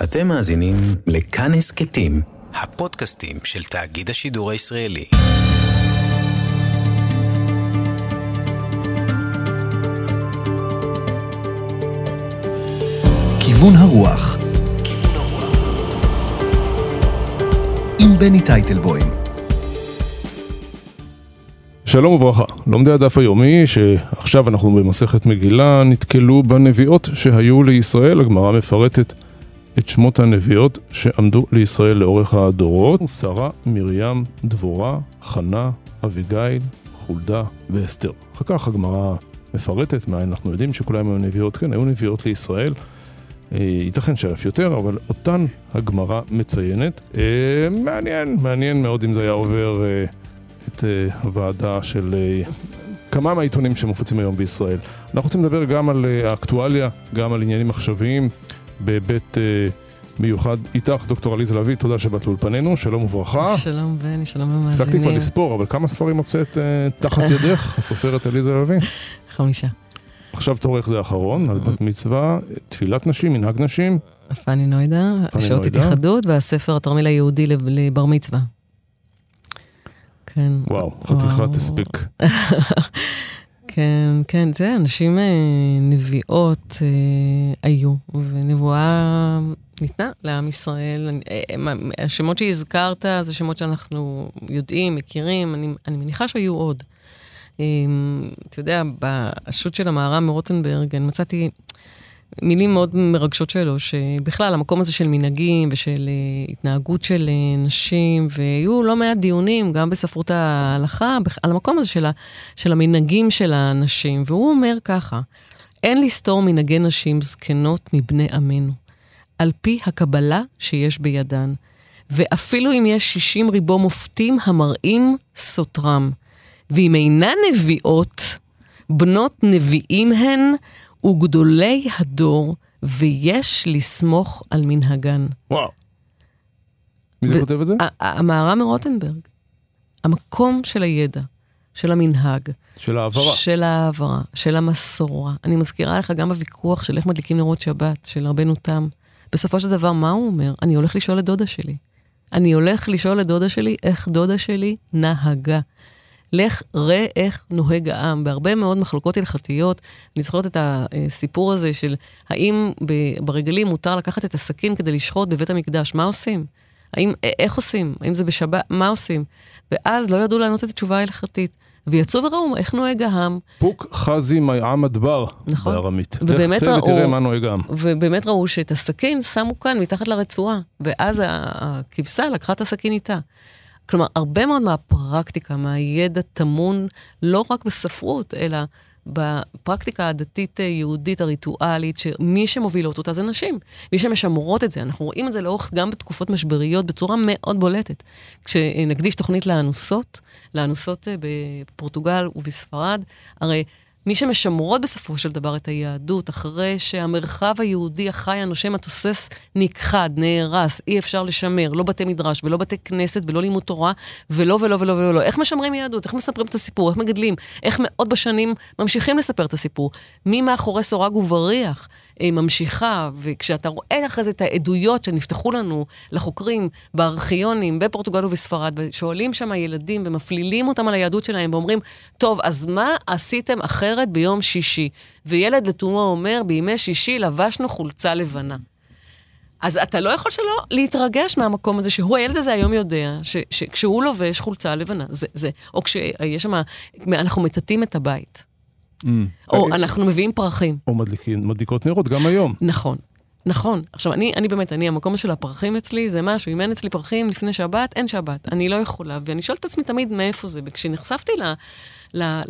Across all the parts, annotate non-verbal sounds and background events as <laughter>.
אתם מאזינים לכאן הסכתים, הפודקאסטים של תאגיד השידור הישראלי. כיוון הרוח. עם בני טייטלבוים. שלום וברכה, לומדי הדף היומי, שעכשיו אנחנו במסכת מגילה, נתקלו בנביאות שהיו לישראל, הגמרא מפרטת את שמות הנביאות שעמדו לישראל לאורך הדורות, שרה, מרים, דבורה, חנה, אביגיל, חולדה ואסתר. אחר כך הגמרא מפרטת, מה אנחנו יודעים שכולם היו נביאות, כן, היו נביאות לישראל. אה, ייתכן שאף יותר, אבל אותן הגמרא מציינת. אה, מעניין, מעניין מאוד אם זה היה עובר אה, את אה, הוועדה של אה, כמה מהעיתונים שמופצים היום בישראל. אנחנו רוצים לדבר גם על אה, האקטואליה, גם על עניינים עכשוויים, בהיבט אה, מיוחד איתך, דוקטור עליזה לביא, תודה שבאת לאולפנינו, שלום וברכה. שלום בני, שלום למאזינים. הפסקתי כבר לספור, אבל כמה ספרים הוצאת אה, תחת ידך, <laughs> הסופרת עליזה לביא? חמישה. עכשיו תורך זה האחרון, על בת מצווה, תפילת נשים, מנהג נשים. פאני נוידה, שעות. התייחדות, והספר התרמיל היהודי לב- לבר מצווה. כן. וואו, חתיכת. הספק. <laughs> כן, כן, זה אנשים אה, נביאות אה, היו, ונבואה ניתנה לעם ישראל. אה, השמות שהזכרת זה שמות שאנחנו יודעים, מכירים, אני, אני מניחה שהיו עוד. אה, אתה יודע, בשו"ת של המהר"ם מרוטנברג, אני מצאתי מילים מאוד מרגשות שלו, שבכלל המקום הזה של מנהגים ושל אה, התנהגות של אה, נשים, והיו לא מעט דיונים, גם בספרות ההלכה, על המקום הזה של, ה, של המנהגים של הנשים. והוא אומר ככה, אין לסתור מנהגי נשים זקנות מבני עמנו, על פי הקבלה שיש בידן. ואפילו אם יש שישים ריבו מופתים המראים סותרם. ואם אינן נביאות, בנות נביאים הן וגדולי הדור, ויש לסמוך על מנהגן. וואו. מי זה כותב את זה? המהר"ם מרוטנברג, המקום של הידע, של המנהג, של העברה. של ההעברה, של המסורה. אני מזכירה לך גם בוויכוח של איך מדליקים נרות שבת, של רבנו תם. בסופו של דבר, מה הוא אומר? אני הולך לשאול את דודה שלי. אני הולך לשאול את דודה שלי איך דודה שלי נהגה. לך ראה איך נוהג העם. בהרבה מאוד מחלוקות הלכתיות, אני זוכרת את הסיפור הזה של האם ברגלים מותר לקחת את הסכין כדי לשחוט בבית המקדש, מה עושים? האם, איך עושים? האם זה בשבת? מה עושים? ואז לא ידעו לענות את התשובה ההלכתית. ויצאו וראו איך נוהג העם, פוק חזי מעם הדבר, נכון. בארמית. ובאמת ראו- ותראה מה נוהג העם. ובאמת ראו שאת הסכין שמו כאן מתחת לרצועה, ואז הכבשה לקחה את הסכין איתה. כלומר, הרבה מאוד מהפרקטיקה, מהידע טמון לא רק בספרות, אלא בפרקטיקה הדתית-יהודית הריטואלית, שמי שמובילות אותה זה נשים. מי שמשמרות את זה, אנחנו רואים את זה לאורך גם בתקופות משבריות בצורה מאוד בולטת. כשנקדיש תוכנית לאנוסות, לאנוסות אה, בפורטוגל ובספרד, הרי מי שמשמרות בסופו של דבר את היהדות, אחרי שהמרחב היהודי החי, הנושם, התוסס, נכחד, נהרס, אי אפשר לשמר, לא בתי מדרש ולא בתי כנסת ולא לימוד תורה, ולא ולא ולא ולא. איך משמרים יהדות? איך מספרים את הסיפור? איך מגדלים? איך מאות בשנים ממשיכים לספר את הסיפור? מי מאחורי סורג ובריח ממשיכה, וכשאתה רואה אחרי זה את העדויות שנפתחו לנו לחוקרים בארכיונים בפורטוגל ובספרד, ושואלים שם ילדים ומפלילים אותם על היהדות שלהם ואומרים, טוב, אז מה עשיתם אחרת ביום שישי? וילד לתומו אומר, בימי שישי לבשנו חולצה לבנה. אז אתה לא יכול שלא להתרגש מהמקום הזה, שהוא, הילד הזה היום יודע, שכשהוא לובש חולצה לבנה, זה, זה, או כשיש שם, אנחנו מטאטאים את הבית, או אה, אנחנו מביאים פרחים. או מדליקים- מדליקות נרות, גם היום. נכון, נכון. עכשיו, אני, אני באמת, אני, המקום של הפרחים אצלי זה משהו, אם אין אצלי פרחים לפני שבת, אין שבת. אני לא יכולה, ואני שואלת את עצמי תמיד מאיפה זה. וכשנחשפתי ל... ל-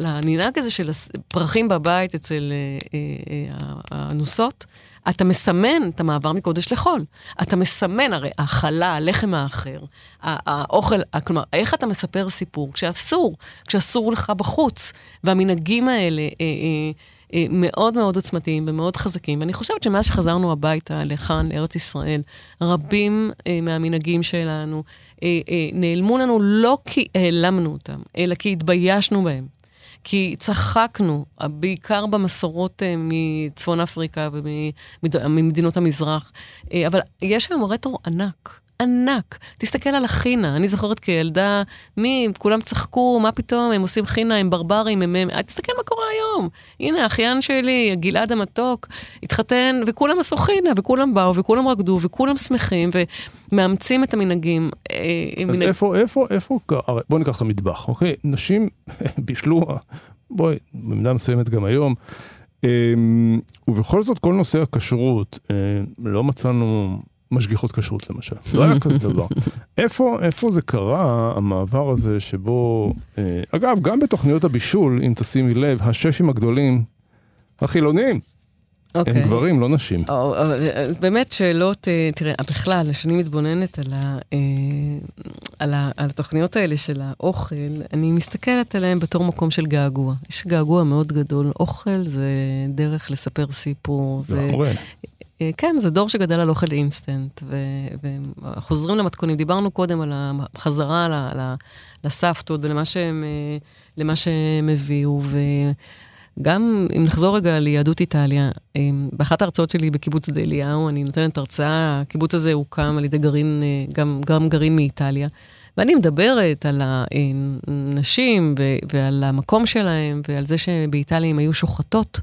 הזה של הס- פרחים בבית אצל אה, אה, אה, האנוסות, אתה מסמן את המעבר מקודש לחול. אתה מסמן, הרי החלה, הלחם האחר, האוכל, כלומר, איך אתה מספר סיפור כשאסור, כשאסור לך בחוץ. והמנהגים האלה, אה, אה, אה, מאוד מאוד עוצמתיים ומאוד חזקים. ואני חושבת שמאז שחזרנו הביתה, לכאן, לארץ ישראל, רבים אה, מהמנהגים שלנו אה, אה, נעלמו לנו לא כי העלמנו אותם, אלא כי התביישנו בהם. כי צחקנו, בעיקר במסורות אה, מצפון אפריקה וממדינות המזרח, אה, אבל יש היום רטרו ענק. ענק. תסתכל על החינה, אני זוכרת כילדה, מי, כולם צחקו, מה פתאום, הם עושים חינה, הם ברברים, הם... הם... תסתכל מה קורה היום. הנה, האחיין שלי, גלעד המתוק, התחתן, וכולם עשו חינה, וכולם באו, וכולם רקדו, וכולם שמחים, ומאמצים את המנהגים. אה, אז מנהג... איפה, איפה, איפה, בואו ניקח את המטבח, אוקיי? נשים <laughs> בישלו, בואי, במידה מסוימת גם היום. אמ, ובכל זאת, כל נושא הכשרות, אה, לא מצאנו משגיחות כשרות למשל. לא היה כזה דבר. <laughs> איפה, איפה זה קרה, המעבר הזה שבו, אה, אגב, גם בתוכניות הבישול, אם תשימי לב, השפים הגדולים, החילונים, okay. הם אוקיי. גברים, לא נשים. Oh, uh, באמת שאלות, uh, תראה, בכלל, כשאני מתבוננת על, ה, uh, על, ה, על התוכניות האלה של האוכל, אני מסתכלת עליהן בתור מקום של געגוע. יש געגוע מאוד גדול. אוכל זה דרך לספר סיפור. זה, אה, כן, זה דור שגדל על אוכל אינסטנט, וחוזרים למתכונים. דיברנו קודם על החזרה לסבתות ולמה שהם, אה, למה שהם הביאו, וגם אם נחזור רגע ליהדות איטליה, אה, באחת ההרצאות שלי בקיבוץ שדה אליהו, אני נותנת הרצאה, הקיבוץ הזה הוקם על ידי גרעין, גם, גם גרעין מאיטליה. ואני מדברת על הנשים ועל המקום שלהם ועל זה שבאיטליה הם היו שוחטות.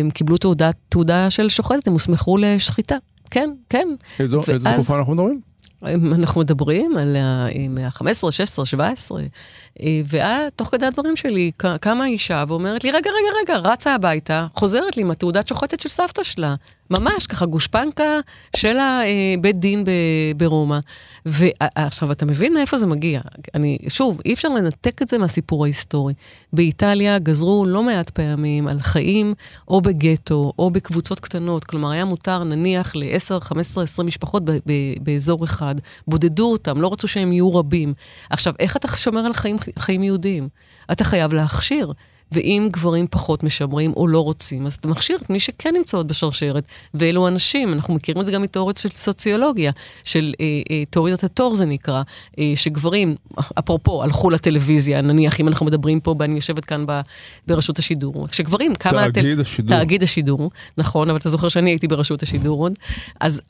הם קיבלו תעודת, תעודה של שוחטת, הם הוסמכו לשחיטה. כן, כן. איזו, ואז, תקופה אנחנו מדברים? אנחנו מדברים על ה-15, 16, 17, ואז תוך כדי הדברים שלי קמה אישה ואומרת לי, רגע, רגע, רגע, רצה הביתה, חוזרת לי עם התעודת שוחטת של סבתא שלה. ממש ככה גושפנקה של הבית דין ברומא. ועכשיו, אתה מבין מאיפה זה מגיע. אני, שוב, אי אפשר לנתק את זה מהסיפור ההיסטורי. באיטליה גזרו לא מעט פעמים על חיים או בגטו או בקבוצות קטנות. כלומר, היה מותר נניח ל-10, 15, 20 משפחות באזור אחד. בודדו אותם, לא רצו שהם יהיו רבים. עכשיו, איך אתה שומר על חיים, חיים יהודיים? אתה חייב להכשיר. ואם גברים פחות משמרים או לא רוצים, אז אתה מכשיר את מי שכן נמצאות בשרשרת, ואלו אנשים. אנחנו מכירים את זה גם מתיאוריות של סוציולוגיה, של אה, אה, תיאוריית התור זה נקרא, אה, שגברים, אפרופו, הלכו לטלוויזיה, נניח, אם אנחנו מדברים פה, ואני יושבת כאן ב, ברשות השידור, כשגברים, כמה... תאגיד הטל... השידור. תאגיד השידור, נכון, אבל אתה זוכר שאני הייתי ברשות השידור עוד. אז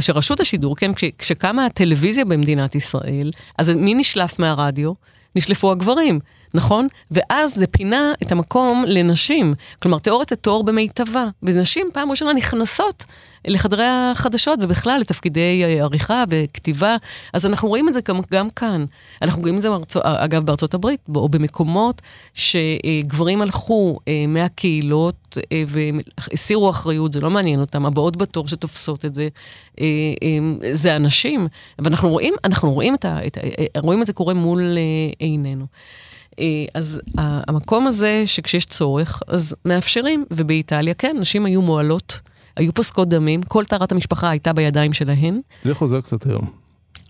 כשרשות השידור, כן, כש, כשקמה הטלוויזיה במדינת ישראל, אז מי נשלף מהרדיו? נשלפו הגברים. נכון? ואז זה פינה את המקום לנשים. כלומר, תיאוריית התואר במיטבה. ונשים פעם ראשונה נכנסות לחדרי החדשות, ובכלל לתפקידי אה, עריכה וכתיבה. אז אנחנו רואים את זה גם, גם כאן. אנחנו רואים את זה, בארצו, אגב, בארצות הברית, או במקומות שגברים הלכו אה, מהקהילות אה, והסירו אחריות, זה לא מעניין אותם, הבאות בתור שתופסות את זה, זה אנשים. ואנחנו רואים, אנחנו רואים את, רואים את זה קורה מול עינינו. אה, אז המקום הזה, שכשיש צורך, אז מאפשרים, ובאיטליה, כן, נשים היו מועלות, היו פוסקות דמים, כל טהרת המשפחה הייתה בידיים שלהן. זה חוזר קצת היום.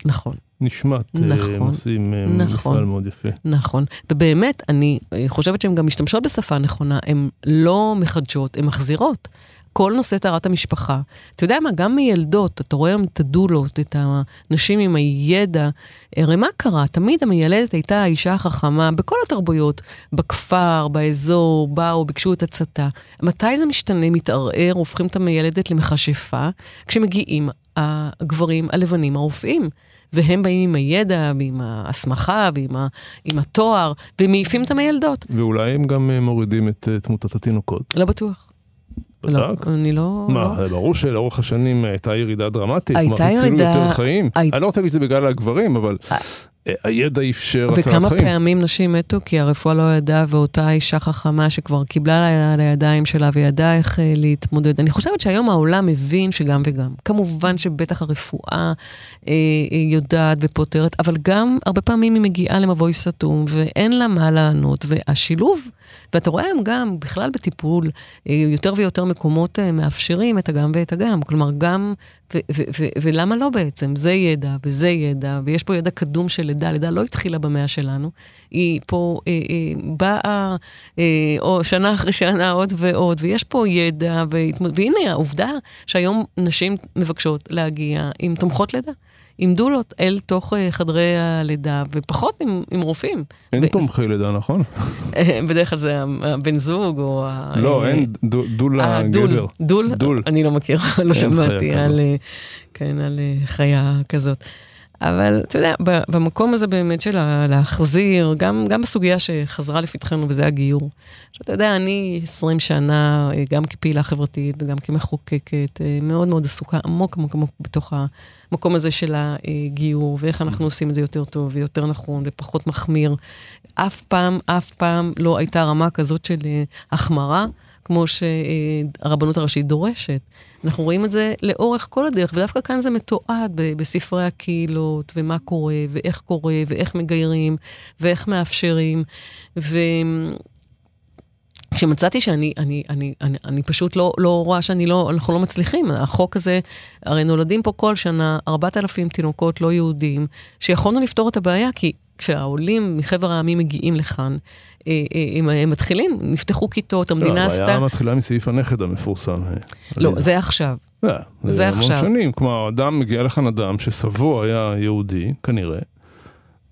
נכון. נשמט, אה, נכון, הם עושים אה, נכון, מפעל מאוד יפה. נכון, ובאמת, אני חושבת שהן גם משתמשות בשפה נכונה, הן לא מחדשות, הן מחזירות. כל נושא טהרת המשפחה. אתה יודע מה, גם מילדות, אתה רואה היום את הדולות, את הנשים עם הידע. הרי מה קרה? תמיד המיילדת הייתה האישה החכמה בכל התרבויות, בכפר, באזור, באו, ביקשו את הצתה. מתי זה משתנה, מתערער, הופכים את המיילדת למכשפה, כשמגיעים הגברים הלבנים הרופאים. והם באים עם הידע ועם ההסמכה ועם ה, התואר, ומעיפים את המיילדות. ואולי הם גם אה, מורידים את אה, תמותת התינוקות. לא בטוח. לא, אני לא... מה, לא. ברור שלאורך השנים הייתה ירידה דרמטית. הייתה ירידה... הצילו יותר חיים. הי... אני לא רוצה להגיד את זה בגלל הגברים, אבל אה. הידע אפשר הצלת חיים. וכמה פעמים נשים מתו כי הרפואה לא ידעה, ואותה אישה חכמה שכבר קיבלה לידיים שלה וידעה איך אה, להתמודד. אני חושבת שהיום העולם מבין שגם וגם. כמובן שבטח הרפואה אה, אה, יודעת ופותרת, אבל גם הרבה פעמים היא מגיעה למבוי סתום, ואין לה מה לענות. והשילוב, ואתה רואה היום גם, בכלל בטיפול, אה, יותר ויותר מקומות אה, מאפשרים את הגם ואת הגם. כלומר, גם, ו- ו- ו- ולמה לא בעצם? זה ידע וזה ידע, ויש פה ידע קדום של הלידה. הלידה לא התחילה במאה שלנו, היא פה אה, אה, באה אה, או שנה אחרי שנה עוד ועוד, ויש פה ידע, והתמוד... והנה העובדה שהיום נשים מבקשות להגיע עם תומכות לידה. עם דולות אל תוך אה, חדרי הלידה, ופחות עם, עם רופאים. אין ו- תומכי לידה, נכון? <laughs> בדרך כלל זה הבן זוג או... ה- לא, אה, אין דו- דול אה, דול, הגבר. דול? דול. אני לא מכיר, לא שמעתי. על, כן, על חיה כזאת. אבל אתה יודע, במקום הזה באמת של להחזיר, גם, גם בסוגיה שחזרה לפתחנו, וזה הגיור. שאתה יודע, אני 20 שנה, אה, גם כפעילה חברתית וגם כמחוקקת, אה, מאוד מאוד עסוקה עמוק עמוק עמוק בתוך המקום הזה של הגיור, ואיך אנחנו עושים את זה יותר טוב ויותר נכון ופחות מחמיר. אף פעם, אף פעם לא הייתה רמה כזאת של אה, החמרה. כמו שהרבנות הראשית דורשת. אנחנו רואים את זה לאורך כל הדרך, ודווקא כאן זה מתועד בספרי הקהילות, ומה קורה, ואיך קורה, ואיך מגיירים, ואיך מאפשרים. וכשמצאתי שאני אני, אני, אני, אני פשוט לא, לא רואה שאני לא, אנחנו לא מצליחים. החוק הזה, הרי נולדים פה כל שנה 4,000 תינוקות לא יהודים, שיכולנו לפתור את הבעיה, כי כשהעולים מחבר העמים מגיעים לכאן, הם, הם מתחילים, נפתחו כיתות, המדינה לא, עשתה... הבעיה מתחילה מסעיף הנכד המפורסם. אה, לא. זה עכשיו. זה, זה זה המון עכשיו. שנים, כלומר, אדם, מגיע לכאן אדם שסבו היה יהודי, כנראה,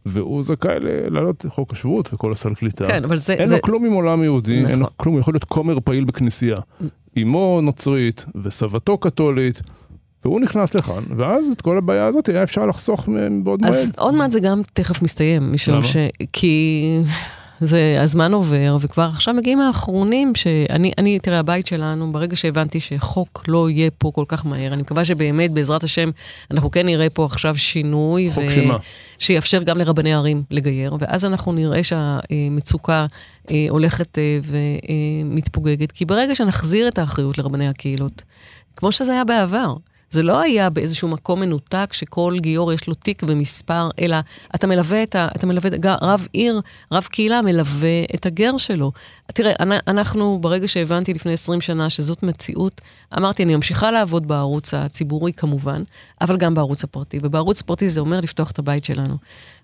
והוא זכאי לעלות לחוק השבות וכל הסל קליטה. כן, אבל זה... אין זה... לו כלום עם עולם יהודי, אין לו נכון. כלום, הוא יכול להיות כומר פעיל בכנסייה. אמו נוצרית וסבתו קתולית, והוא נכנס לכאן, ואז את כל הבעיה הזאת היה אפשר לחסוך בעוד מועד. אז עוד מעט זה גם תכף מסתיים, משום? ש... כי זה, הזמן עובר, וכבר עכשיו מגיעים האחרונים שאני, אני, תראה, הבית שלנו, ברגע שהבנתי שחוק לא יהיה פה כל כך מהר, אני מקווה שבאמת, בעזרת השם, אנחנו כן נראה פה עכשיו שינוי. חוק שמה? שיאפשר גם לרבני ערים לגייר, ואז אנחנו נראה שהמצוקה אה, הולכת אה, ומתפוגגת. כי ברגע שנחזיר את האחריות לרבני הקהילות, כמו שזה היה בעבר, זה לא היה באיזשהו מקום מנותק שכל גיור יש לו תיק ומספר, אלא אתה מלווה את ה... אתה מלווה, ג- רב עיר, רב קהילה מלווה את הגר שלו. תראה, אנ- אנחנו, ברגע שהבנתי לפני 20 שנה שזאת מציאות, אמרתי, אני ממשיכה לעבוד בערוץ הציבורי כמובן, אבל גם בערוץ הפרטי. ובערוץ הפרטי זה אומר לפתוח את הבית שלנו.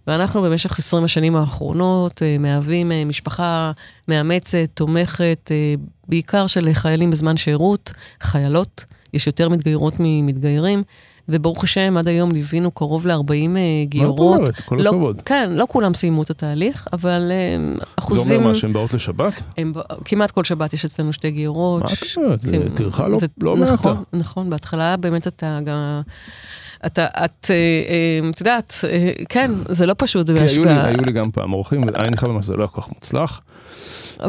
ואנחנו במשך 20 השנים האחרונות אה, מהווים אה, משפחה מאמצת, תומכת, אה, בעיקר של חיילים בזמן שירות, חיילות. יש יותר מתגיירות ממתגיירים, וברוך השם, עד היום ליווינו קרוב ל-40 גיורות. אומרת? כל לא, הכבוד. כן, לא כולם סיימו את התהליך, אבל אה, זה אחוזים... אומר מה, שהן באות לשבת? הם, כמעט כל שבת יש אצלנו שתי גיורות. מה את אומרת? זה כן, טרחה לא- זה- לא מעטה. נכון, נכון, בהתחלה באמת אתה גם... אתה, את, אה, אה, את יודעת, אה, כן, זה לא פשוט כי היו לי, בהשפעה. היו לי גם פעם אורחים, ואני חייב לומר שזה לא היה כל כך מוצלח.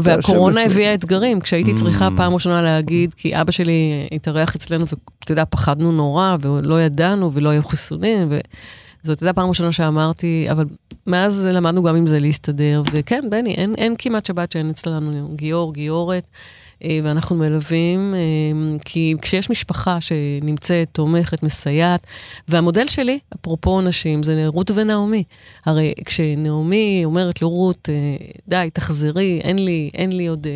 והקורונה הביאה אתגרים, כשהייתי צריכה Mm. פעם ראשונה להגיד, כי אבא שלי התארח אצלנו, ואתה יודע, פחדנו נורא, ולא ידענו, ולא היו חיסונים, וזאת הייתה פעם ראשונה שאמרתי, אבל מאז למדנו גם עם זה להסתדר, וכן, בני, אין, אין כמעט שבת שאין אצלנו גיור, גיורת. אה, ואנחנו מלווים, אה, כי כשיש משפחה שנמצאת, תומכת, מסייעת, והמודל שלי, אפרופו נשים, זה רות ונעמי. הרי כשנעמי אומרת לרות, אה, די, תחזרי, אין לי, אין לי עוד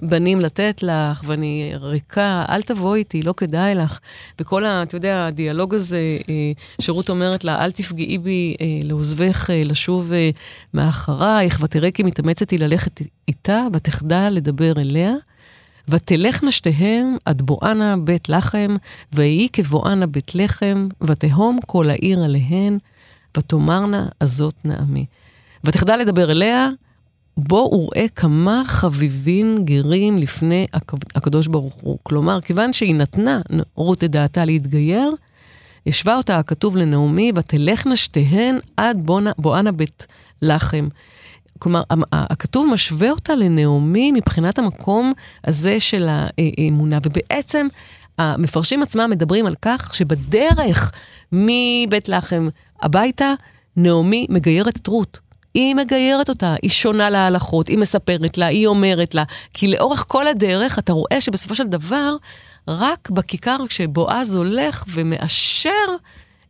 בנים לתת לך, ואני ריקה, אל תבואי איתי, לא כדאי לך. וכל ה... אתה יודע, הדיאלוג הזה, שרות אומרת לה, אל תפגעי בי, לעוזבך, לשוב מאחרייך, ותראה כי מתאמצת היא ללכת איתה, ותחדל לדבר אליה. ותלכנה שתיהם עד בואנה בית לחם, ויהי כבואנה בית לחם, ותהום כל העיר עליהן, ותאמרנה הזאת נעמי. ותחדל לדבר אליה, בוא וראה כמה חביבין גרים לפני הקדוש ברוך הוא. כלומר, כיוון שהיא נתנה רות את דעתה להתגייר, השווה אותה הכתוב לנעמי, ותלכנה שתיהן עד בואנה בית לחם. כלומר, הכתוב משווה אותה לנעמי מבחינת המקום הזה של האמונה, ובעצם המפרשים עצמם מדברים על כך שבדרך מבית לחם הביתה, נעמי מגיירת את רות. היא מגיירת אותה, היא שונה להלכות, היא מספרת לה, היא אומרת לה, כי לאורך כל הדרך אתה רואה שבסופו של דבר, רק בכיכר כשבועז הולך ומאשר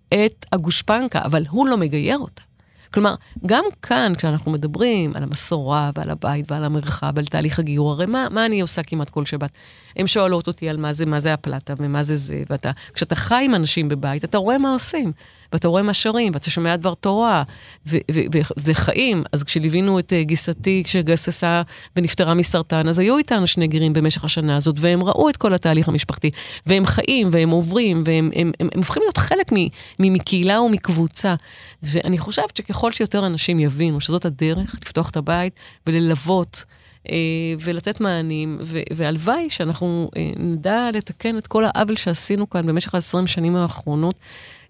את הגושפנקה, אבל הוא לא מגייר אותה. כלומר, גם כאן, כשאנחנו מדברים על המסורה ועל הבית ועל המרחב, על תהליך הגיור, הרי מה, מה אני עושה כמעט כל שבת? הן שואלות אותי על מה זה, מה זה הפלטה ומה זה זה, ואתה, כשאתה חי עם אנשים בבית, אתה רואה מה עושים. ואתה רואה מה שרים, ואתה שומע דבר תורה, וזה חיים. אז כשליווינו את uh, גיסתי, כשגססה ונפטרה מסרטן, אז היו איתנו שני גרים במשך השנה הזאת, והם ראו את כל התהליך המשפחתי, והם חיים, והם עוברים, והם הם, הם, הם הופכים להיות חלק מקהילה ומקבוצה. ואני חושבת שככל שיותר אנשים יבינו שזאת הדרך, לפתוח את הבית וללוות, אה, ולתת מענים, והלוואי שאנחנו אה, נדע לתקן את כל העוול שעשינו כאן במשך ה-20 שנים האחרונות.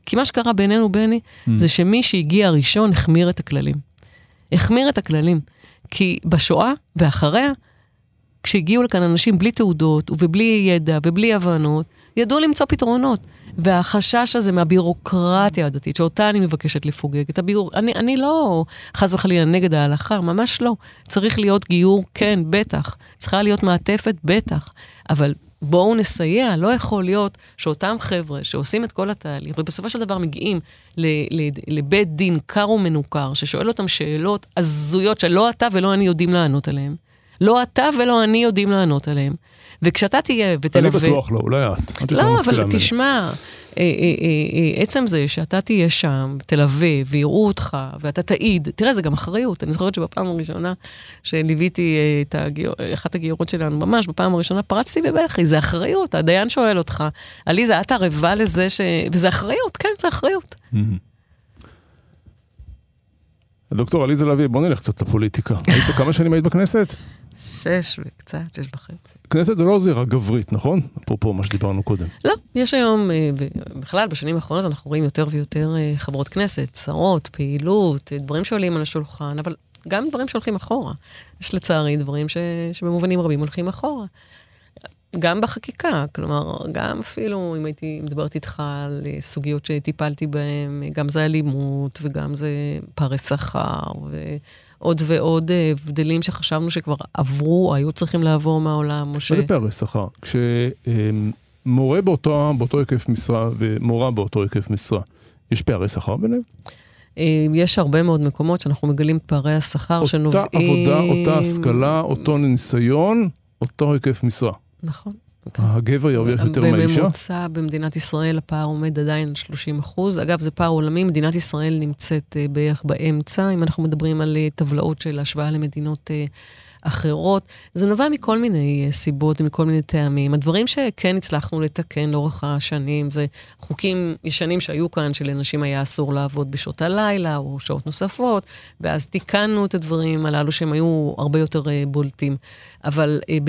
כי מה שקרה בינינו, בני, mm. זה שמי שהגיע ראשון החמיר את הכללים. החמיר את הכללים. כי בשואה ואחריה, כשהגיעו לכאן אנשים בלי תעודות ובלי ידע ובלי הבנות, ידעו למצוא פתרונות. והחשש הזה מהבירוקרטיה הדתית, שאותה אני מבקשת לפוגג, את הביור... אני, אני לא חס וחלילה נגד ההלכה, ממש לא. צריך להיות גיור, כן, בטח. צריכה להיות מעטפת, בטח. אבל בואו נסייע, לא יכול להיות שאותם חבר'ה שעושים את כל התהליך, ובסופו של דבר מגיעים לבית דין קר ומנוכר, ששואל אותם שאלות הזויות שלא אתה ולא אני יודעים לענות עליהן. לא אתה ולא אני יודעים לענות עליהן. וכשאתה תהיה ותלווה... אני בטוח לא, אולי את. לא, אבל תשמע, אה, אה, אה, עצם זה שאתה תהיה שם, תלווה, ויראו אותך, ואתה תעיד, תראה, זה גם אחריות. אני זוכרת שבפעם הראשונה שליוויתי את הגיר... אחת הגיורות שלנו, ממש בפעם הראשונה פרצתי בבכי, זה אחריות, הדיין שואל אותך, עליזה, את ערבה לזה ש... וזה אחריות, כן, זה אחריות. דוקטור עליזה לביא, בוא נלך קצת לפוליטיקה. היית כמה שנים היית בכנסת? שש וקצת, שש וחצי. כנסת זה לא זירה גברית, נכון? אפרופו מה שדיברנו קודם. לא, יש היום, אה, בכלל, בשנים האחרונות אנחנו רואים יותר ויותר אה, חברות כנסת, שרות, פעילות, אה, דברים שעולים על השולחן, אבל גם דברים שהולכים אחורה. יש לצערי דברים ש, שבמובנים רבים הולכים אחורה. גם בחקיקה, כלומר, גם אפילו אם הייתי מדברת איתך על סוגיות שטיפלתי בהן, גם זה אלימות וגם זה פערי שכר ועוד ועוד הבדלים שחשבנו שכבר עברו, היו צריכים לעבור מהעולם, או ש... מה זה פערי שכר? כשמורה באותו, באותו היקף משרה ומורה באותו היקף משרה, יש פערי שכר ביניהם? יש הרבה מאוד מקומות שאנחנו מגלים פערי השכר שנובעים... אותה עבודה, אותה השכלה, אותו ניסיון, אותו היקף משרה. נכון. הגבר ירוויח יותר מהאישה? בממוצע במדינת ישראל הפער עומד עדיין על 30 אחוז. אגב, זה פער עולמי, מדינת ישראל נמצאת uh, בערך באמצע, אם אנחנו מדברים על uh, טבלאות של השוואה למדינות אחרות. זה נובע מכל מיני uh, סיבות, מכל מיני טעמים. הדברים שכן הצלחנו לתקן לאורך השנים, זה חוקים ישנים שהיו כאן, שלנשים היה אסור לעבוד בשעות הלילה או שעות נוספות, ואז תיקנו את הדברים הללו שהם היו הרבה יותר uh, בולטים. אבל uh,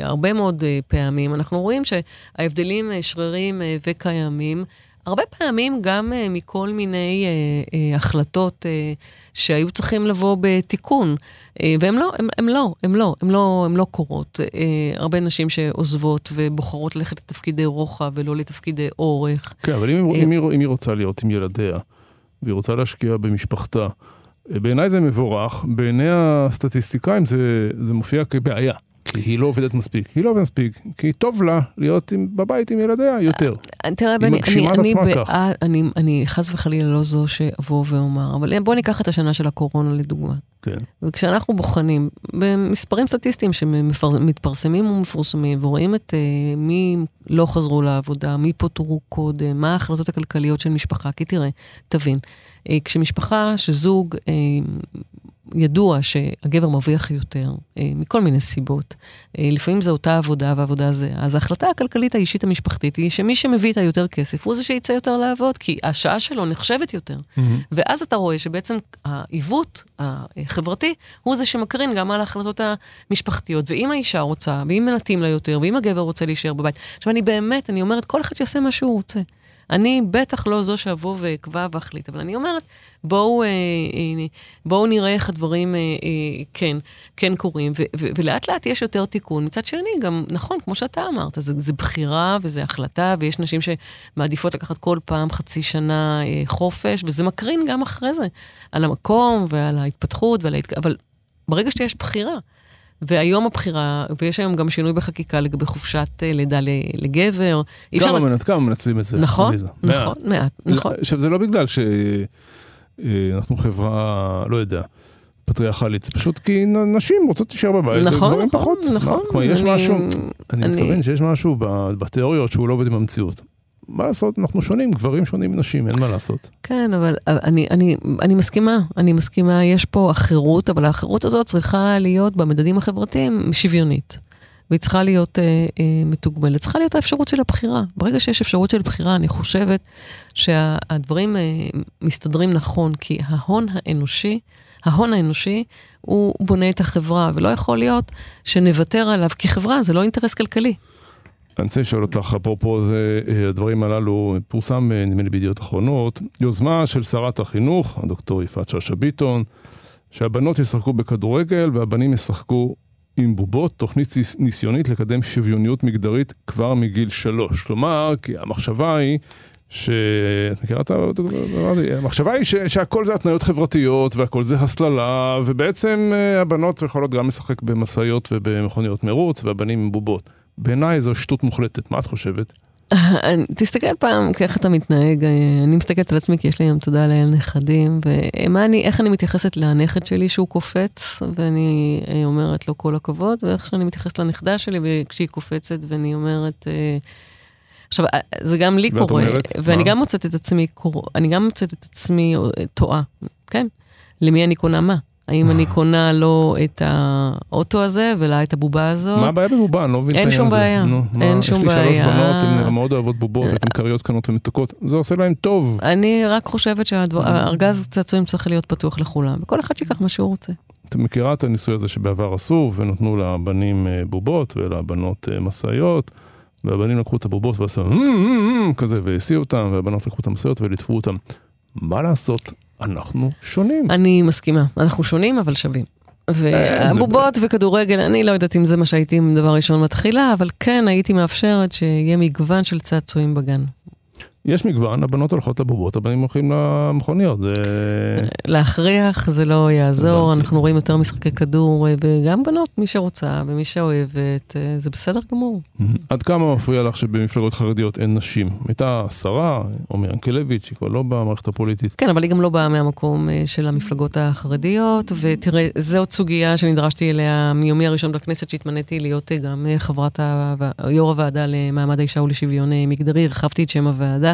בהרבה מאוד פעמים אנחנו רואים שההבדלים שרירים וקיימים. הרבה פעמים גם uh, מכל מיני uh, uh, החלטות uh, שהיו צריכים לבוא בתיקון, uh, והם לא, הם, הם לא, הם לא, הם לא, הם לא קורות. Uh, הרבה נשים שעוזבות ובוחרות ללכת לתפקידי רוחב ולא לתפקידי אורך. כן, אבל אם, uh, אם, היא, אם היא רוצה להיות עם ילדיה, והיא רוצה להשקיע במשפחתה, בעיניי זה מבורך, בעיני הסטטיסטיקאים זה, זה מופיע כבעיה. כי היא לא עובדת מספיק. היא לא עובדת מספיק, כי טוב לה להיות עם, בבית עם ילדיה יותר. אה, תראה, בני, אני, אני, בעד, אני, אני חס וחלילה לא זו שאבוא ואומר, אבל בוא ניקח את השנה של הקורונה לדוגמה. כן. וכשאנחנו בוחנים במספרים סטטיסטיים שמתפרסמים ומפורסמים, ורואים את uh, מי לא חזרו לעבודה, מי פוטרו קודם, מה ההחלטות הכלכליות של משפחה, כי תראה, תבין, uh, כשמשפחה, שזוג uh, ידוע שהגבר מרוויח יותר, אה, מכל מיני סיבות. אה, לפעמים זו אותה עבודה ועבודה זה. אז ההחלטה הכלכלית האישית המשפחתית היא שמי שמביא את היותר כסף הוא זה שיצא יותר לעבוד, כי השעה שלו נחשבת יותר. Mm-hmm. ואז אתה רואה שבעצם העיוות החברתי הוא זה שמקרין גם על ההחלטות המשפחתיות. ואם האישה רוצה, ואם מתאים לה יותר, ואם הגבר רוצה להישאר בבית. עכשיו, אני באמת, אני אומרת, כל אחד שיעשה מה שהוא רוצה. אני בטח לא זו שאבוא ואקבע ואחליט, אבל אני אומרת, בואו, אה, בואו נראה איך הדברים אה, אה, כן, כן קורים, ו, ו, ולאט לאט יש יותר תיקון. מצד שני, גם, נכון, כמו שאתה אמרת, זה, זה בחירה וזה החלטה, ויש נשים שמעדיפות לקחת כל פעם חצי שנה חופש, וזה מקרין גם אחרי זה, על המקום ועל ההתפתחות, ועל ההתק... אבל ברגע שיש בחירה, והיום הבחירה, ויש היום גם שינוי בחקיקה לגבי חופשת אה, לידה לגבר. כמה, מנצ... כמה מנצלים את זה? נכון, נכון, מעט, נכון. עכשיו, זה לא בגלל שאנחנו חברה, לא יודע. פטריארכלית, זה פשוט כי נשים רוצות להישאר בבית, נכון, וגברים נכון, פחות. נכון. כלומר, יש משהו, אני מתכוון שיש משהו בתיאוריות שהוא לא עובד עם המציאות. מה לעשות, אנחנו שונים, גברים שונים מנשים, אין מה לעשות. כן, אבל אני, אני, אני מסכימה, אני מסכימה, יש פה אחרות, אבל האחרות הזאת צריכה להיות במדדים החברתיים שוויונית. והיא צריכה להיות אה, אה, מתוגמלת. צריכה להיות האפשרות של הבחירה. ברגע שיש אפשרות של בחירה, אני חושבת שהדברים אה, מסתדרים נכון, כי ההון האנושי, ההון האנושי, הוא בונה את החברה, ולא יכול להיות שנוותר עליו, כי חברה זה לא אינטרס כלכלי. אני רוצה לשאול אותך, אפרופו אה, הדברים הללו, פורסם, אה, נדמה לי בידיעות אחרונות, יוזמה של שרת החינוך, הדוקטור יפעת שאשא ביטון, שהבנות ישחקו בכדורגל והבנים ישחקו עם בובות, תוכנית ניסיונית לקדם שוויוניות מגדרית כבר מגיל שלוש. כלומר, כי המחשבה היא ש... את מכירה את ה... המחשבה היא ש... שהכל זה התניות חברתיות והכל זה הסללה, ובעצם אה, הבנות יכולות גם לשחק במשאיות ובמכוניות מרוץ, והבנים עם בובות. בעיניי זו שטות מוחלטת, מה את חושבת? תסתכל פעם איך אתה מתנהג, אני מסתכלת על עצמי כי יש לי היום תודה לאל נכדים, ואיך אני מתייחסת לנכד שלי שהוא קופץ, ואני אומרת לו כל הכבוד, ואיך שאני מתייחסת לנכדה שלי כשהיא קופצת, ואני אומרת... אה, עכשיו, אה, זה גם לי קורה, אומרת, ואני מה? גם מוצאת את עצמי, אני גם מוצאת את עצמי אה, טועה, כן? למי אני קונה מה? האם אני קונה לו את האוטו הזה ולה את הבובה הזו? מה הבעיה בבובה? אני לא מבין את העניין הזה. אין שום בעיה, אין שום בעיה. יש לי שלוש בנות, הן מאוד אוהבות בובות, הן כריות קטנות ומתוקות, זה עושה להן טוב. אני רק חושבת שהארגז צעצועים צריך להיות פתוח לכולם, וכל אחד שיקח מה שהוא רוצה. את מכירה את הניסוי הזה שבעבר עשו, ונתנו לבנים אה, בובות ולבנות אה, משאיות, והבנים לקחו את הבובות ועשו כזה, והסיעו אותם, והבנות לקחו את המשאיות וליטפו אותם. מה לעשות? אנחנו שונים. אני מסכימה, אנחנו שונים אבל שווים. והבובות וכדורגל, אני לא יודעת אם זה מה שהייתי דבר ראשון מתחילה, אבל כן הייתי מאפשרת שיהיה מגוון של צעצועים בגן. יש מגוון, הבנות הולכות לבובות, הבנים הולכים למכוניות, זה... להכריח זה לא יעזור, אנחנו רואים יותר משחקי כדור, וגם בנות, מי שרוצה ומי שאוהבת, זה בסדר גמור. עד כמה מפריע לך שבמפלגות חרדיות אין נשים? הייתה שרה, עומר ינקלביץ', היא כבר לא במערכת הפוליטית. כן, אבל היא גם לא באה מהמקום אה, של המפלגות החרדיות, ותראה, עוד סוגיה שנדרשתי אליה מיומי הראשון בכנסת, שהתמניתי להיות אה, גם אה, חברת, יו"ר הוועדה למעמד האישה ולשוויון מגדרי, הרחבתי את שם הוועדה.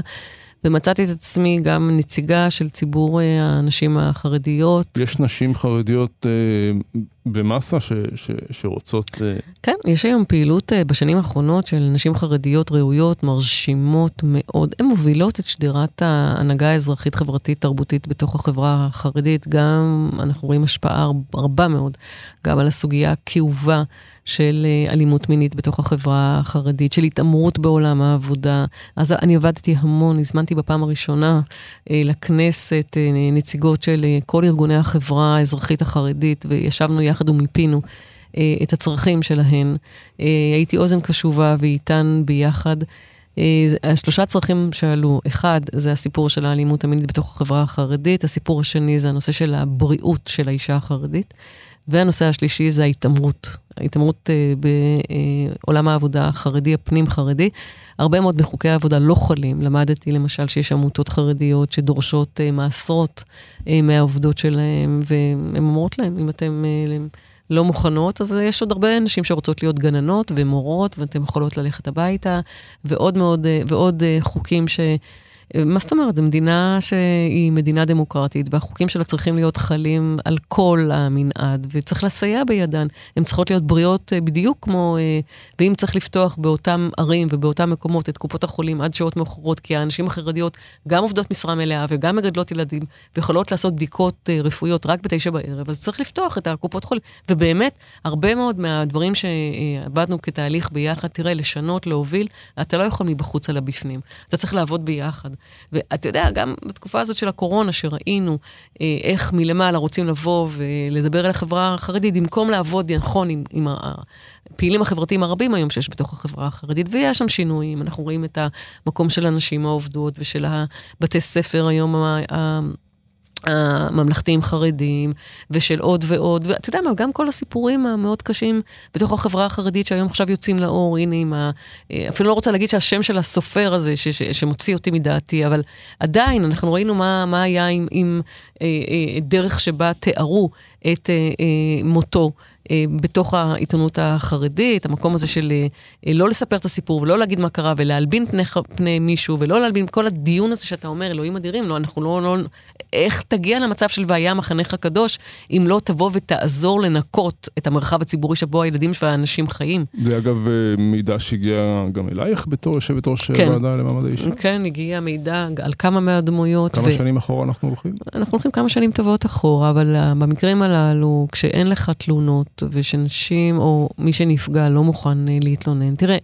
ומצאתי את עצמי גם נציגה של ציבור אה, הנשים החרדיות. יש נשים חרדיות אה, במאסה ש, ש, שרוצות... אה... כן, יש היום פעילות אה, בשנים האחרונות של נשים חרדיות ראויות, מרשימות מאוד. הן מובילות את שדרת ההנהגה האזרחית-חברתית-תרבותית בתוך החברה החרדית. גם אנחנו רואים השפעה רבה מאוד, גם על הסוגיה הכאובה. של אה, אלימות מינית בתוך החברה החרדית, של התעמרות בעולם העבודה. אז אני עבדתי המון, הזמנתי בפעם הראשונה לכנסת נציגות של כל ארגוני החברה האזרחית החרדית, וישבנו יחד ומיפינו. את הצרכים שלהן. הייתי אוזן קשובה ואיתן ביחד. השלושה צרכים שעלו, אחד, זה הסיפור של האלימות המינית בתוך החברה החרדית, הסיפור השני זה הנושא של הבריאות של האישה החרדית, והנושא השלישי זה ההתעמרות, ההתעמרות אה, בעולם העבודה החרדי, הפנים-חרדי. הרבה מאוד בחוקי העבודה לא חלים. למדתי למשל שיש עמותות חרדיות שדורשות אה, מעשרות אה, מהעובדות שלהם, והן אומרות להם, אם. אה, לא מוכנות, אז יש עוד הרבה נשים שרוצות להיות גננות ומורות, ואתן יכולות ללכת הביתה, ועוד מאוד, ועוד חוקים ש... מה זאת אומרת? זו מדינה שהיא מדינה דמוקרטית, והחוקים שלה צריכים להיות חלים על כל המנעד, וצריך לסייע בידן. הן צריכות להיות בריאות אה, בדיוק כמו, אה, ואם צריך לפתוח באותם ערים ובאותם מקומות את קופות החולים עד שעות מאוחרות, כי הנשים החרדיות גם עובדות משרה מלאה וגם מגדלות ילדים, ויכולות לעשות בדיקות אה, רפואיות רק בתשע בערב, אז צריך לפתוח את הקופות חולים. ובאמת, הרבה מאוד מהדברים שעבדנו כתהליך ביחד, תראה, לשנות, להוביל, אתה לא יכול מבחוץ על הבפנים. אתה צריך לעבוד ביחד. ואתה יודע, גם בתקופה הזאת של הקורונה, שראינו אה, איך מלמעלה רוצים לבוא ולדבר על החברה החרדית, במקום לעבוד נכון עם, עם הפעילים החברתיים הרבים היום שיש בתוך החברה החרדית, ויש שם שינויים. אנחנו רואים את המקום של הנשים העובדות ושל הבתי ספר היום. הממלכתיים חרדים, ושל עוד ועוד, ואתה יודע מה, גם כל הסיפורים המאוד קשים בתוך החברה החרדית שהיום עכשיו יוצאים לאור, הנה עם ה... אפילו לא רוצה להגיד שהשם של הסופר הזה, ש, ש, שמוציא אותי מדעתי, אבל עדיין, אנחנו ראינו מה, מה היה עם, עם אה, אה, דרך שבה תיארו את אה, אה, מותו אה, בתוך העיתונות החרדית, המקום הזה של לא לספר את הסיפור ולא להגיד מה קרה ולהלבין פני, פני מישהו ולא להלבין כל הדיון הזה שאתה אומר, אלוהים אדירים, לא, אנחנו לא, לא... איך תגיע למצב של והיה מחנך הקדוש, אם לא תבוא ותעזור לנקות את המרחב הציבורי שבו הילדים והאנשים חיים? זה אגב מידע שהגיע גם אלייך בתור יושבת ראש כן. ועדה למעמד האישה? כן, הגיע מידע על כמה מהדמויות. כמה ו... שנים אחורה אנחנו הולכים? אנחנו הולכים כמה שנים טובות אחורה, אבל במקרים הללו, כשאין לך תלונות ושנשים או מי שנפגע לא מוכן uh, להתלונן, תראה,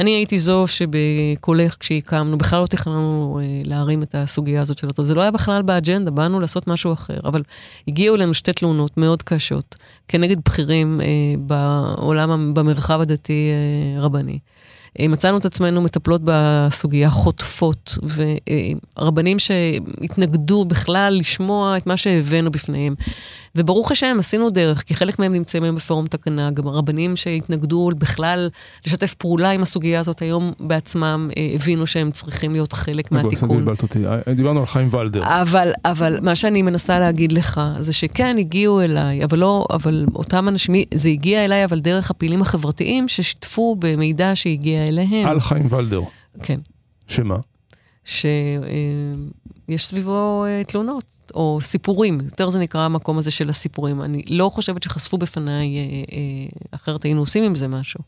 אני הייתי זו שבקולך כשהקמנו, בכלל לא תכננו uh, להרים את הסוגיה הזאת של אותו, זה לא היה בכלל באג'נדה, באנו לעשות משהו אחר, אבל הגיעו אלינו שתי תלונות מאוד קשות כנגד בכירים uh, בעולם, במרחב הדתי-רבני. אה, מצאנו את עצמנו מטפלות בסוגיה חוטפות, ורבנים שהתנגדו בכלל לשמוע את מה שהבאנו בפניהם. וברוך השם, עשינו דרך, כי חלק מהם נמצאים היום בפורום תקנה, גם הרבנים שהתנגדו בכלל לשתף פעולה עם הסוגיה הזאת היום בעצמם, אה, הבינו שהם צריכים להיות חלק מהתיקון. אה, דיברנו על חיים ולדר. אבל, אבל מה שאני מנסה להגיד לך, זה שכן, הגיעו אליי, אבל לא, אבל אותם אנשים, זה הגיע אליי, אבל דרך הפעילים החברתיים ששיתפו במידע שהגיע אליהם. על חיים ולדר. כן. שמה? שיש אה, סביבו תלונות. או סיפורים, יותר זה נקרא המקום הזה של הסיפורים. אני לא חושבת שחשפו בפניי, אה, אה, אחרת היינו עושים עם זה משהו.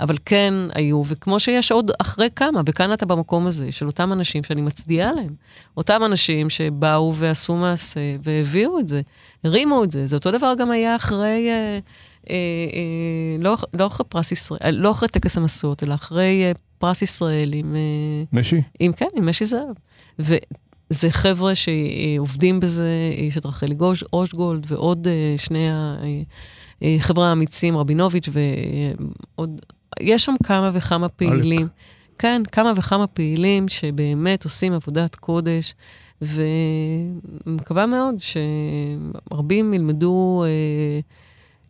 אבל כן היו, וכמו שיש עוד אחרי כמה, וכאן אתה במקום הזה, של אותם אנשים שאני מצדיעה להם. אותם אנשים שבאו ועשו מעשה והביאו את זה, הרימו את זה. זה אותו דבר גם היה אחרי... אה, אה, אה, לא, לא אחרי פרס ישראל, לא אחרי טקס המשואות, אלא אחרי אה, פרס ישראל עם... אה, משי? עם, כן, עם משי זהב. זה חבר'ה שעובדים בזה, יש את רחלי אושגולד ועוד אה, שני החבר'ה אה, האמיצים, רבינוביץ' ועוד, יש שם כמה וכמה פעילים. אלק. כן, כמה וכמה פעילים שבאמת עושים עבודת קודש, ומקווה מאוד שרבים ילמדו אה,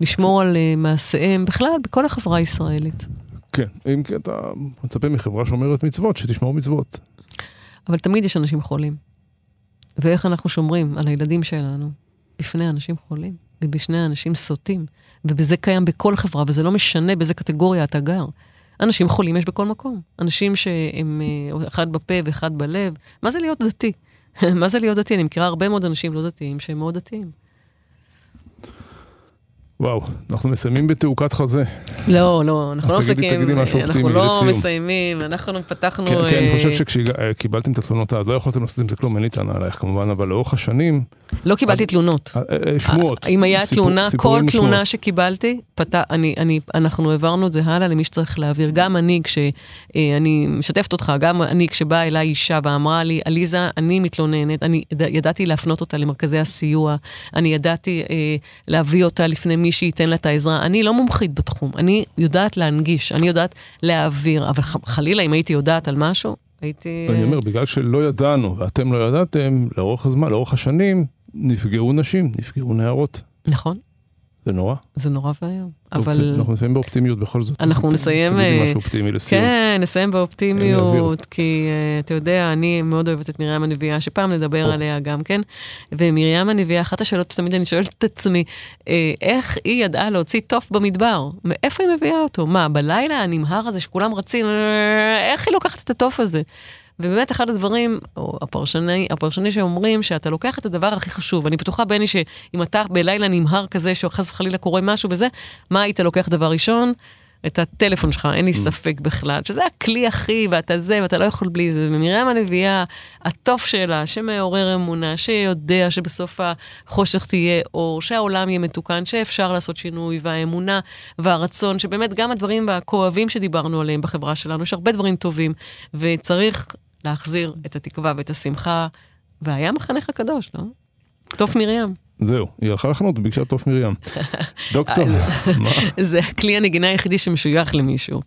לשמור על אה, מעשיהם, בכלל, בכל החברה הישראלית. כן, אם כי אתה מצפה מחברה שומרת מצוות, שתשמור מצוות. אבל תמיד יש אנשים חולים. ואיך אנחנו שומרים על הילדים שלנו בפני אנשים חולים ובשני אנשים סוטים. וזה קיים בכל חברה, וזה לא משנה באיזה קטגוריה אתה גר. אנשים חולים יש בכל מקום. אנשים שהם אה, אחד בפה ואחד בלב. מה זה להיות דתי? <laughs> מה זה להיות דתי? אני מכירה הרבה מאוד אנשים לא דתיים שהם מאוד דתיים. וואו, אנחנו מסיימים בתעוקת חזה. לא, לא, אנחנו לא מסיימים. אז תגידי משהו אופטימי לסיום. אנחנו לא מסיימים, אנחנו פתחנו... כן, כן, אני חושב שכשקיבלתם את התלונות אז, לא יכולתם לעשות עם זה כלום, אין לי טענה עלייך כמובן, אבל לאורך השנים... לא קיבלתי תלונות. אה, אה, שמועות. אם היה תלונה, כל תלונה שקיבלתי, אנחנו העברנו את זה הלאה למי שצריך להעביר. גם אני, כשאני אה, משתפת אותך, גם אני, כשבאה אליי אישה ואמרה לי, עליזה, אני מתלוננת, אני ידעתי להפנות אותה למרכזי הסיוע, אני ידעתי להביא אותה לפני מי שייתן לה את העזרה. אני לא מומחית בתחום, אני יודעת להנגיש, אני יודעת להעביר, אבל חלילה, אם הייתי יודעת על משהו, הייתי... אני אומר, בגלל שלא ידענו ואתם לא ידעתם, לאורך הזמן, לאורך השנים, נפגעו נשים, נפגעו נערות. נכון. זה נורא. זה נורא ואיום. אבל... אנחנו נסיים באופטימיות בכל זאת. אנחנו נסיים... תגידי משהו אופטימי לסיום. כן, נסיים באופטימיות, כי uh, אתה יודע, אני מאוד אוהבת את מרים הנביאה, שפעם נדבר עליה גם כן. ומרים הנביאה, אחת השאלות שתמיד אני שואלת את עצמי, uh, איך היא ידעה להוציא תוף במדבר? מאיפה היא מביאה אותו? מה, בלילה הנמהר הזה שכולם רצים, איך היא לוקחת את התוף הזה? ובאמת אחד הדברים, או הפרשני, הפרשני שאומרים שאתה לוקח את הדבר הכי חשוב. אני בטוחה, בני, שאם אתה בלילה נמהר כזה, שחס וחלילה קורה משהו בזה, מה היית לוקח דבר ראשון? את הטלפון שלך, אין לי mm. ספק בכלל, שזה הכלי הכי, ואתה זה, ואתה לא יכול בלי זה. ומרים הנביאה, התוף שלה, שמעורר אמונה, שיודע שבסוף החושך תהיה אור, שהעולם יהיה מתוקן, שאפשר לעשות שינוי, והאמונה והרצון, שבאמת גם הדברים הכואבים שדיברנו עליהם בחברה שלנו, יש הרבה דברים טובים, וצריך להחזיר את התקווה ואת השמחה, והיה מחנך הקדוש, לא? תוף מרים. זהו, היא הלכה לחנות וביקשה תוף מרים. <laughs> דוקטור, <laughs> מה? זה הכלי הנגינה היחידי שמשוייך למישהו.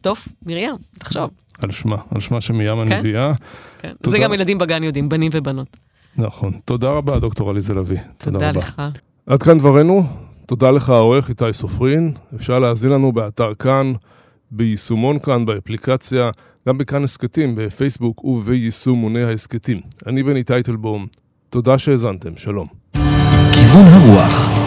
תוף מרים, תחשוב. על שמה, על שמה של מרים הנביאה. כן, זה גם ילדים בגן יודעים, בנים ובנות. נכון. תודה רבה, דוקטור עליזה לביא. תודה לך. עד כאן דברנו. תודה לך, העורך איתי סופרין. אפשר להאזין לנו באתר כאן, ביישומון כאן, באפליקציה. גם בכאן הסכתים, בפייסבוק וביישומוני ההסכתים. אני בני טייטלבום, תודה שהאזנתם, שלום. כיוון הרוח